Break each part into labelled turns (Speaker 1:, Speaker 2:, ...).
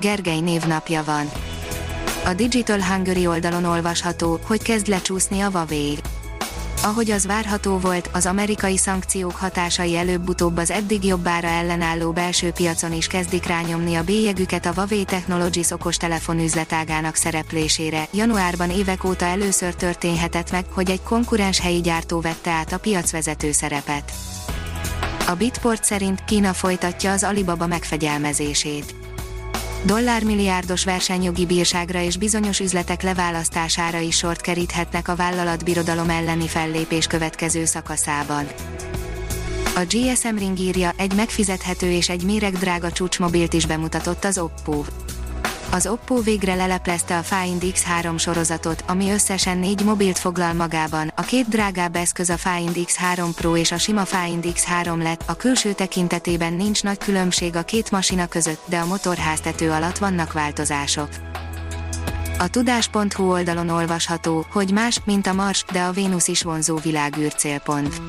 Speaker 1: Gergely névnapja van. A Digital Hungary oldalon olvasható, hogy kezd lecsúszni a Huawei. Ahogy az várható volt, az amerikai szankciók hatásai előbb-utóbb az eddig jobbára ellenálló belső piacon is kezdik rányomni a bélyegüket a Huawei Technologies okostelefon üzletágának szereplésére. Januárban évek óta először történhetett meg, hogy egy konkurens helyi gyártó vette át a piacvezető szerepet. A Bitport szerint Kína folytatja az Alibaba megfegyelmezését. Dollármilliárdos versenyjogi bírságra és bizonyos üzletek leválasztására is sort keríthetnek a vállalatbirodalom elleni fellépés következő szakaszában. A GSM Ring írja, egy megfizethető és egy méregdrága csúcsmobilt is bemutatott az Oppo. Az Oppo végre leleplezte a Find X3 sorozatot, ami összesen négy mobilt foglal magában. A két drágább eszköz a Find X3 Pro és a sima Find X3 lett, a külső tekintetében nincs nagy különbség a két masina között, de a motorháztető alatt vannak változások. A tudás.hu oldalon olvasható, hogy más, mint a Mars, de a Vénusz is vonzó világűr célpont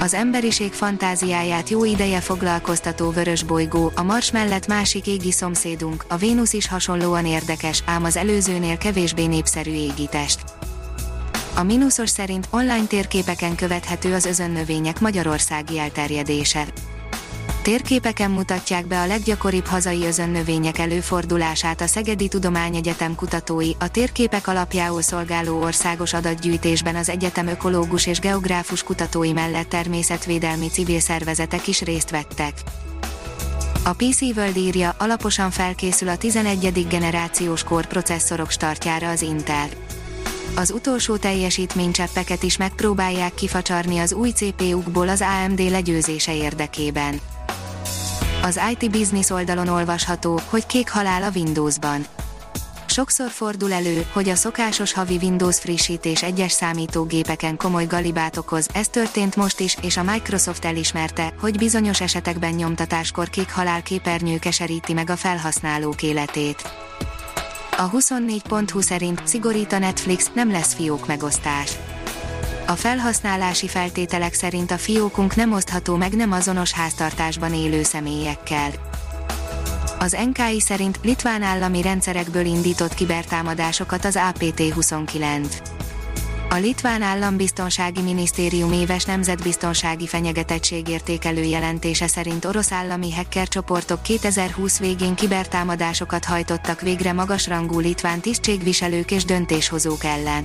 Speaker 1: az emberiség fantáziáját jó ideje foglalkoztató vörös bolygó, a Mars mellett másik égi szomszédunk, a Vénusz is hasonlóan érdekes, ám az előzőnél kevésbé népszerű égitest. A mínuszos szerint online térképeken követhető az özönnövények magyarországi elterjedése. Térképeken mutatják be a leggyakoribb hazai özönnövények előfordulását a Szegedi Tudományegyetem kutatói, a térképek alapjául szolgáló országos adatgyűjtésben az egyetem ökológus és geográfus kutatói mellett természetvédelmi civil szervezetek is részt vettek. A PC World írja, alaposan felkészül a 11. generációs kor processzorok startjára az Intel. Az utolsó teljesítménycseppeket is megpróbálják kifacsarni az új CPU-kból az AMD legyőzése érdekében. Az IT Business oldalon olvasható, hogy kék halál a Windowsban. Sokszor fordul elő, hogy a szokásos havi Windows frissítés egyes számítógépeken komoly galibát okoz, ez történt most is, és a Microsoft elismerte, hogy bizonyos esetekben nyomtatáskor kék halál képernyő keseríti meg a felhasználók életét. A 24.20 szerint szigorít a Netflix, nem lesz fiók megosztás a felhasználási feltételek szerint a fiókunk nem osztható meg nem azonos háztartásban élő személyekkel. Az NKI szerint litván állami rendszerekből indított kibertámadásokat az APT-29. A Litván Állambiztonsági Minisztérium éves nemzetbiztonsági fenyegetettségértékelő jelentése szerint orosz állami hacker csoportok 2020 végén kibertámadásokat hajtottak végre magasrangú litván tisztségviselők és döntéshozók ellen.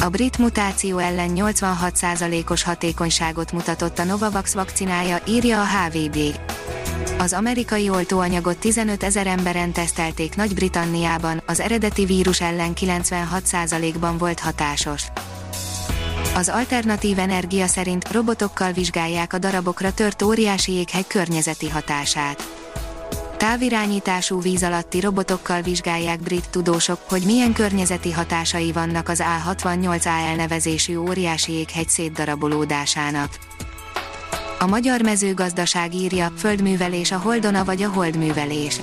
Speaker 1: A brit mutáció ellen 86%-os hatékonyságot mutatott a Novavax vakcinája, írja a HVB. Az amerikai oltóanyagot 15 ezer emberen tesztelték Nagy-Britanniában, az eredeti vírus ellen 96%-ban volt hatásos. Az alternatív energia szerint robotokkal vizsgálják a darabokra tört óriási jéghegy környezeti hatását Távirányítású víz alatti robotokkal vizsgálják brit tudósok, hogy milyen környezeti hatásai vannak az A68A elnevezésű óriási jéghegy szétdarabolódásának. A magyar mezőgazdaság írja, földművelés a holdona vagy a holdművelés.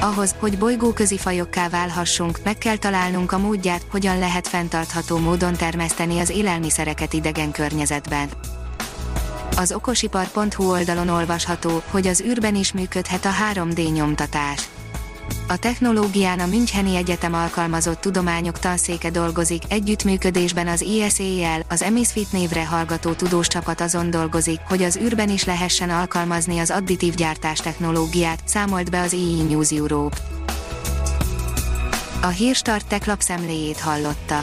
Speaker 1: Ahhoz, hogy bolygóközi fajokká válhassunk, meg kell találnunk a módját, hogyan lehet fenntartható módon termeszteni az élelmiszereket idegen környezetben. Az okosipar.hu oldalon olvasható, hogy az űrben is működhet a 3D nyomtatás. A technológián a Müncheni Egyetem alkalmazott tudományok tanszéke dolgozik, együttműködésben az ISA-jel, az Emisfit névre hallgató tudós csapat azon dolgozik, hogy az űrben is lehessen alkalmazni az additív gyártás technológiát, számolt be az EE News Europe. A Hírstart tech lapszemléjét hallotta.